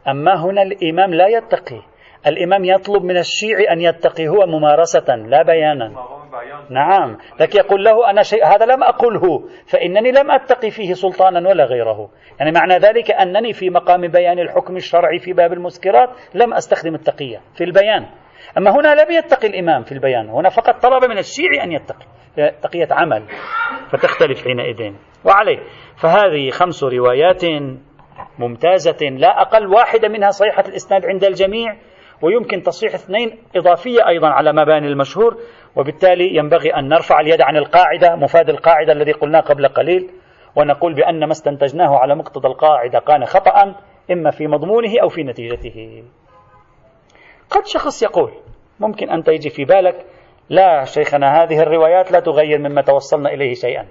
أما هنا الإمام لا يتقي. الإمام يطلب من الشيعي أن يتقي هو ممارسة لا بيانا. نعم. لكن يقول له أنا شيء هذا لم أقله. فإنني لم أتقي فيه سلطانا ولا غيره. يعني معنى ذلك أنني في مقام بيان الحكم الشرعي في باب المسكرات لم أستخدم التقية في البيان. أما هنا لم يتقي الإمام في البيان هنا فقط طلب من الشيعي أن يتقي تقية عمل فتختلف حينئذ. وعليه. فهذه خمس روايات ممتازة لا أقل واحدة منها صحيحة الإسناد عند الجميع ويمكن تصحيح اثنين إضافية أيضا على مباني المشهور وبالتالي ينبغي أن نرفع اليد عن القاعدة مفاد القاعدة الذي قلناه قبل قليل ونقول بأن ما استنتجناه على مقتضى القاعدة كان خطأ إما في مضمونه أو في نتيجته. قد شخص يقول ممكن أن تيجي في بالك لا شيخنا هذه الروايات لا تغير مما توصلنا إليه شيئا.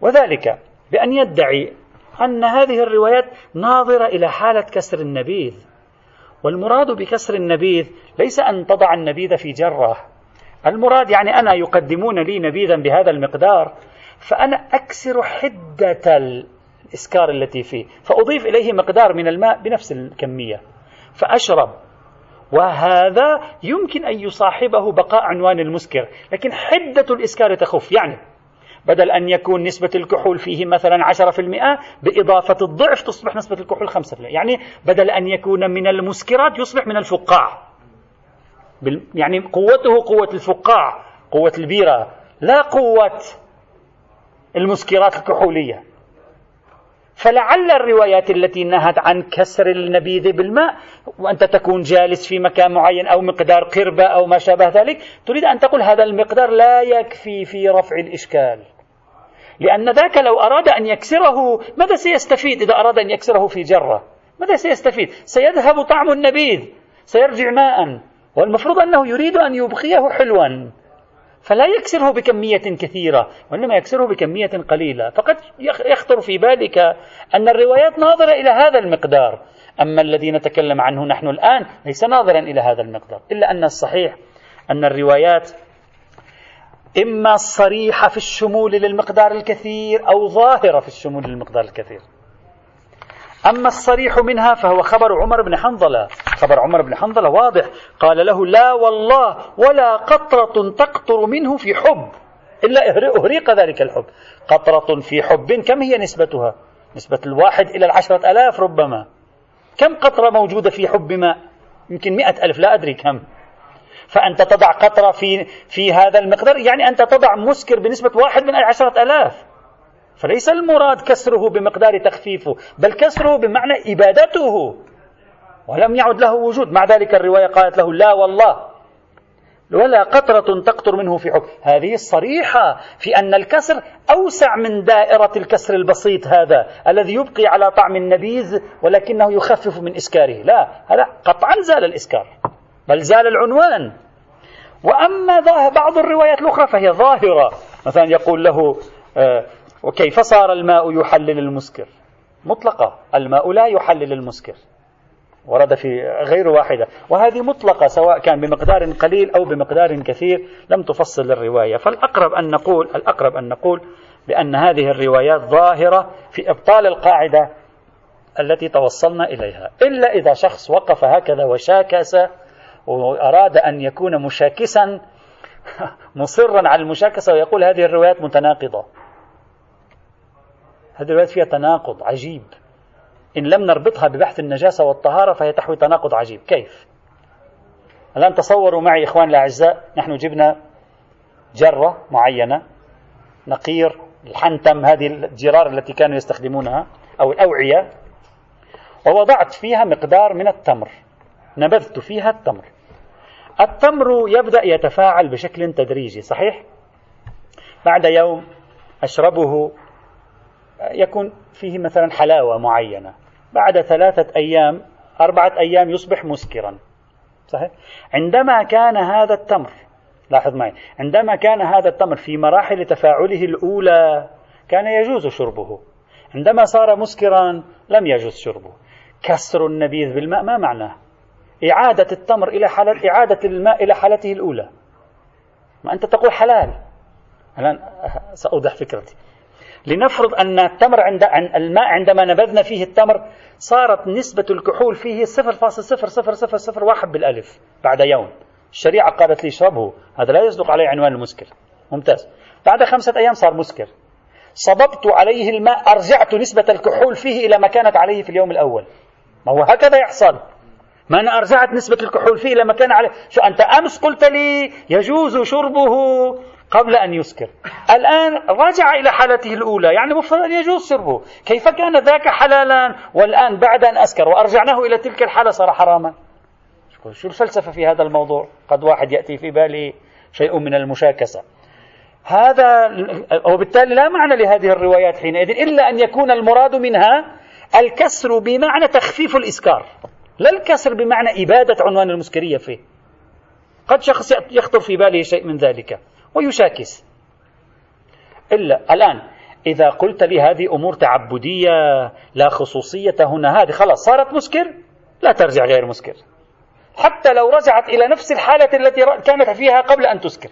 وذلك بأن يدعي أن هذه الروايات ناظرة إلى حالة كسر النبيذ. والمراد بكسر النبيذ ليس أن تضع النبيذ في جرة. المراد يعني أنا يقدمون لي نبيذا بهذا المقدار فأنا أكسر حدة الإسكار التي فيه فأضيف إليه مقدار من الماء بنفس الكمية. فأشرب وهذا يمكن أن يصاحبه بقاء عنوان المسكر. لكن حدة الإسكار تخف. يعني بدل أن يكون نسبة الكحول فيه مثلا 10% بإضافة الضعف تصبح نسبة الكحول 5% يعني بدل أن يكون من المسكرات يصبح من الفقاع. يعني قوته قوة الفقاع قوة البيرة لا قوة المسكرات الكحولية. فلعل الروايات التي نهت عن كسر النبيذ بالماء وأنت تكون جالس في مكان معين أو مقدار قربة أو ما شابه ذلك تريد أن تقول هذا المقدار لا يكفي في رفع الإشكال. لأن ذاك لو أراد أن يكسره ماذا سيستفيد إذا أراد أن يكسره في جرة؟ ماذا سيستفيد؟ سيذهب طعم النبيذ سيرجع ماء والمفروض أنه يريد أن يبقيه حلوا. فلا يكسره بكمية كثيرة وإنما يكسره بكمية قليلة. فقد يخطر في بالك أن الروايات ناظرة إلى هذا المقدار. أما الذي نتكلم عنه نحن الآن ليس ناظرا إلى هذا المقدار إلا أن الصحيح أن الروايات إما صريحة في الشمول للمقدار الكثير أو ظاهرة في الشمول للمقدار الكثير. أما الصريح منها فهو خبر عمر بن حنظلة. خبر عمر بن حنظلة واضح. قال له لا والله ولا قطرة تقطر منه في حب. إلا أهريق ذلك الحب. قطرة في حب كم هي نسبتها؟ نسبة الواحد إلى العشرة ألاف ربما. كم قطرة موجودة في حب ماء يمكن مئة ألف لا أدري كم. فأنت تضع قطرة في, في هذا المقدار. يعني أنت تضع مسكر بنسبة واحد من عشرة ألاف. فليس المراد كسره بمقدار تخفيفه بل كسره بمعنى إبادته. ولم يعد له وجود. مع ذلك الرواية قالت له لا والله. ولا قطرة تقطر منه في حكم. هذه الصريحة في أن الكسر أوسع من دائرة الكسر البسيط هذا الذي يبقي على طعم النبيذ ولكنه يخفف من إسكاره. لا هذا قطعا زال الإسكار بل زال العنوان. وأما بعض الروايات الأخرى فهي ظاهرة. مثلا يقول له آه، وكيف صار الماء يحلل المسكر؟ مطلقة. الماء لا يحلل المسكر. ورد في غير واحدة. وهذه مطلقة سواء كان بمقدار قليل أو بمقدار كثير لم تفصل الرواية. فالأقرب أن نقول الأقرب أن نقول بأن هذه الروايات ظاهرة في إبطال القاعدة التي توصلنا إليها. إلا إذا شخص وقف هكذا وشاكس وأراد أن يكون مشاكسا [LAUGHS] مصرا على المشاكسة ويقول هذه الروايات متناقضة. هذه الروايات فيها تناقض عجيب إن لم نربطها ببحث النجاسة والطهارة فهي تحوي تناقض عجيب كيف؟ الآن تصوروا معي إخوان الأعزاء نحن جبنا جرة معينة نقير الحنتم هذه الجرار التي كانوا يستخدمونها أو الأوعية ووضعت فيها مقدار من التمر نبذت فيها التمر التمر يبدأ يتفاعل بشكل تدريجي صحيح؟ بعد يوم أشربه يكون فيه مثلا حلاوة معينة. بعد ثلاثة أيام أربعة أيام يصبح مسكرا. صحيح؟ عندما كان هذا التمر لاحظ معي عندما كان هذا التمر في مراحل تفاعله الأولى كان يجوز شربه. عندما صار مسكرا لم يجوز شربه. كسر النبيذ بالماء ما معناه؟ إعادة التمر إلى حالة إعادة الماء إلى حالته الأولى. ما أنت تقول حلال. الآن سأوضح فكرتي. لنفرض أن التمر عند الماء عندما نبذنا فيه التمر صارت نسبة الكحول فيه 0.0001 بالألف بعد يوم. الشريعة قالت لي اشربه هذا لا يصدق عليه عنوان المسكر ممتاز. بعد خمسة أيام صار مسكر صببت عليه الماء أرجعت نسبة الكحول فيه إلى ما كانت عليه في اليوم الأول. ما هو هكذا يحصل. ما أنا أرجعت نسبة الكحول فيه إلى ما كان عليه. شو أنت أمس قلت لي يجوز شربه. قبل أن يسكر. الآن رجع إلى حالته الأولى. يعني مفترض أن يجوز شربه كيف كان ذاك حلالا والآن بعد أن أسكر وأرجعناه إلى تلك الحالة صار حراما؟ شو الفلسفة في هذا الموضوع. قد واحد يأتي في بالي شيء من المشاكسة. هذا وبالتالي لا معنى لهذه الروايات حينئذ إلا أن يكون المراد منها الكسر بمعنى تخفيف الإسكار. لا الكسر بمعنى إبادة عنوان المسكرية فيه. قد شخص يخطر في باله شيء من ذلك. ويشاكس. إلا الآن إذا قلت لي هذه أمور تعبدية لا خصوصية هنا هذه خلاص صارت مسكر لا ترجع غير مسكر. حتى لو رجعت إلى نفس الحالة التي كانت فيها قبل أن تسكر.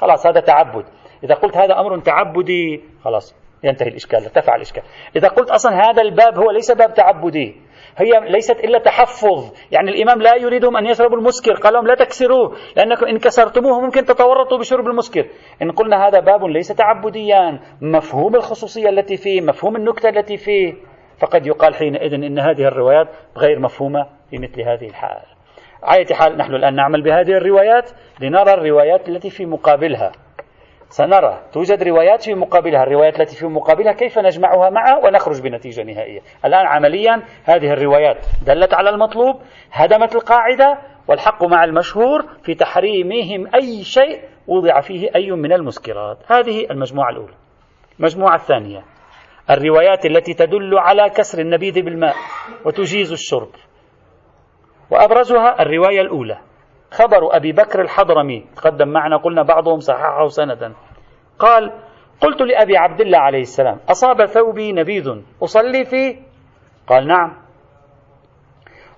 خلاص هذا تعبد. إذا قلت هذا أمر تعبدي خلاص. ينتهي الإشكال ارتفع الإشكال. إذا قلت أصلا هذا الباب هو ليس باب تعبدي هي ليست إلا تحفظ. يعني الإمام لا يريدهم أن يشربوا المسكر قال لهم لا تكسروه لأنكم إن كسرتموه ممكن تتورطوا بشرب المسكر. إن قلنا هذا باب ليس تعبديا مفهوم الخصوصية التي فيه مفهوم النكتة التي فيه. فقد يقال حينئذ إن هذه الروايات غير مفهومة في مثل هذه الحال. على حال نحن الآن نعمل بهذه الروايات لنرى الروايات التي في مقابلها. سنرى. توجد روايات في مقابلها. الروايات التي في مقابلها كيف نجمعها معها ونخرج بنتيجة نهائية. الآن عمليا هذه الروايات دلت على المطلوب هدمت القاعدة والحق مع المشهور في تحريمهم أي شيء وضع فيه أي من المسكرات. هذه المجموعة الأولى. المجموعة الثانية. الروايات التي تدل على كسر النبيذ بالماء وتجيز الشرب. وأبرزها الرواية الأولى. خبر أبي بكر الحضرمي تقدم معنا قلنا بعضهم صححه سندا. قال قلت لأبي عبد الله عليه السلام أصاب ثوبي نبيذ أصلي فيه؟ قال نعم.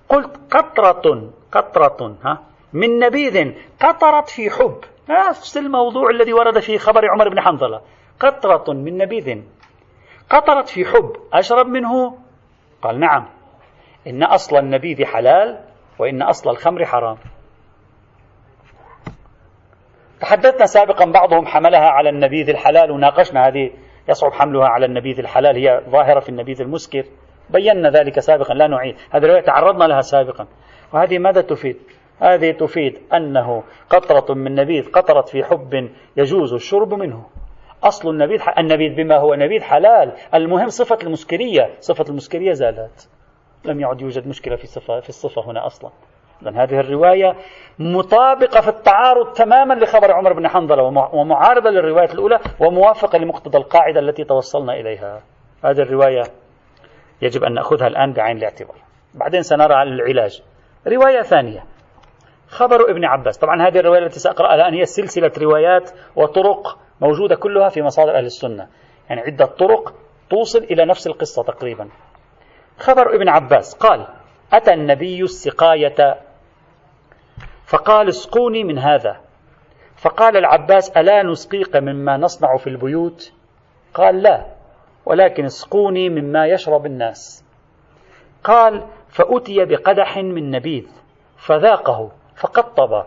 قلت قطرة قطرة ها من نبيذ قطرت في حب. نفس الموضوع الذي ورد في خبر عمر بن حنظلة. قطرة من نبيذ قطرت في حب أشرب منه؟ قال نعم. إن أصل النبيذ حلال وإن أصل الخمر حرام. تحدثنا سابقا بعضهم حملها على النبيذ الحلال وناقشنا هذه يصعب حملها على النبيذ الحلال هي ظاهرة في النبيذ المسكر. بينا ذلك سابقا لا نعيد. هذه الرواية تعرضنا لها سابقا. وهذه ماذا تفيد؟ هذه تفيد أنه قطرة من نبيذ قطرت في حب يجوز الشرب منه. أصل النبيذ النبيذ بما هو نبيذ حلال. المهم صفة المسكرية صفة المسكرية زالت. لم يعد يوجد مشكلة في الصفة, في الصفة هنا أصلا. لأن هذه الرواية مطابقة في التعارض تماما لخبر عمر بن حنظلة ومعارضة للرواية الأولى وموافقة لمقتضى القاعدة التي توصلنا إليها. هذه الرواية يجب أن نأخذها الآن بعين الاعتبار. بعدين سنرى العلاج. رواية ثانية. خبر ابن عباس. طبعا هذه الرواية التي سأقرأها الآن هي سلسلة روايات وطرق موجودة كلها في مصادر أهل السنة. يعني عدة طرق توصل إلى نفس القصة تقريبا. خبر ابن عباس. قال أتى النبي السقاية فقال اسقوني من هذا. فقال العباس ألا نسقيك مما نصنع في البيوت؟ قال لا ولكن اسقوني مما يشرب الناس. قال فأتي بقدح من نبيذ فذاقه فقطب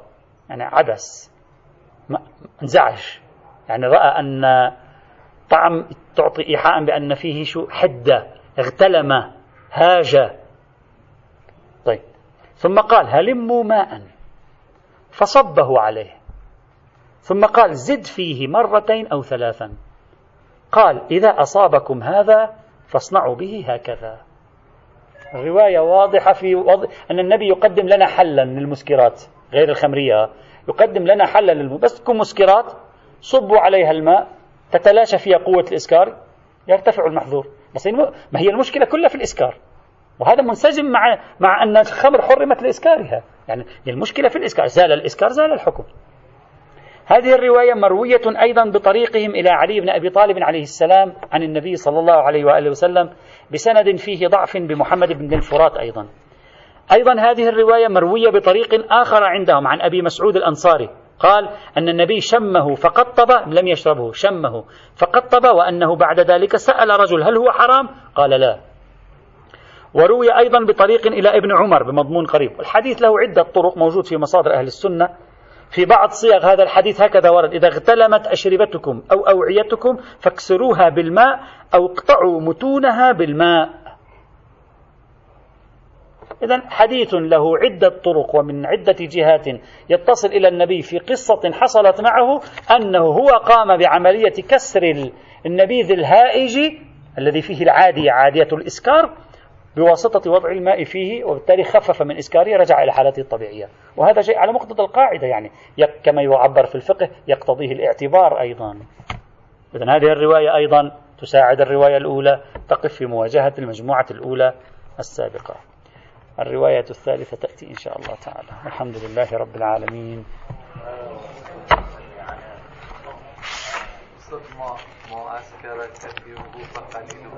يعني عبس انزعج. يعني رأى أن طعم تعطي إيحاء بأن فيه شو حدة اغتلم هاج. طيب ثم قال هلموا ماء. فصبه عليه. ثم قال زد فيه مرتين أو ثلاثا. قال إذا أصابكم هذا فاصنعوا به هكذا. الرواية واضحة في وضع أن النبي يقدم لنا حلا للمسكرات غير الخمرية. يقدم لنا حلا للم... بس تكون مسكرات صبوا عليها الماء تتلاشى فيها قوة الإسكار يرتفع المحظور. بس ما هي المشكلة كلها في الإسكار. وهذا منسجم مع مع أن الخمر حرمت لإسكارها. يعني المشكلة في الإسكار زال الإسكار زال الحكم. هذه الرواية مروية أيضا بطريقهم إلى علي بن أبي طالب عليه السلام عن النبي صلى الله عليه وآله وسلم بسند فيه ضعف بمحمد بن الفرات أيضا. أيضا هذه الرواية مروية بطريق آخر عندهم عن أبي مسعود الأنصاري. قال أن النبي شمه فقطب لم يشربه شمه فقطب وأنه بعد ذلك سأل رجل هل هو حرام؟ قال لا. وروي أيضا بطريق إلى ابن عمر بمضمون قريب. الحديث له عدة طرق موجود في مصادر أهل السنة. في بعض صيغ هذا الحديث هكذا ورد إذا اغتلمت أشربتكم أو أوعيتكم فاكسروها بالماء أو اقطعوا متونها بالماء. إذا حديث له عدة طرق ومن عدة جهات يتصل إلى النبي في قصة حصلت معه أنه هو قام بعملية كسر النبيذ الهائج الذي فيه العادية عادية الإسكار بواسطة وضع الماء فيه وبالتالي خفف من إسكاره رجع إلى حالته الطبيعية. وهذا شيء على مقتضى القاعدة يعني كما يعبر في الفقه يقتضيه الاعتبار أيضا. إذن هذه الرواية أيضا تساعد الرواية الأولى تقف في مواجهة المجموعة الأولى السابقة. الرواية الثالثة تأتي إن شاء الله تعالى. الحمد لله رب العالمين. معسكر كثيره فقليله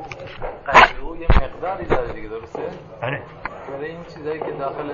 قليله یه مقداری داره دیگه درسته؟ آره برای این چیزایی که داخل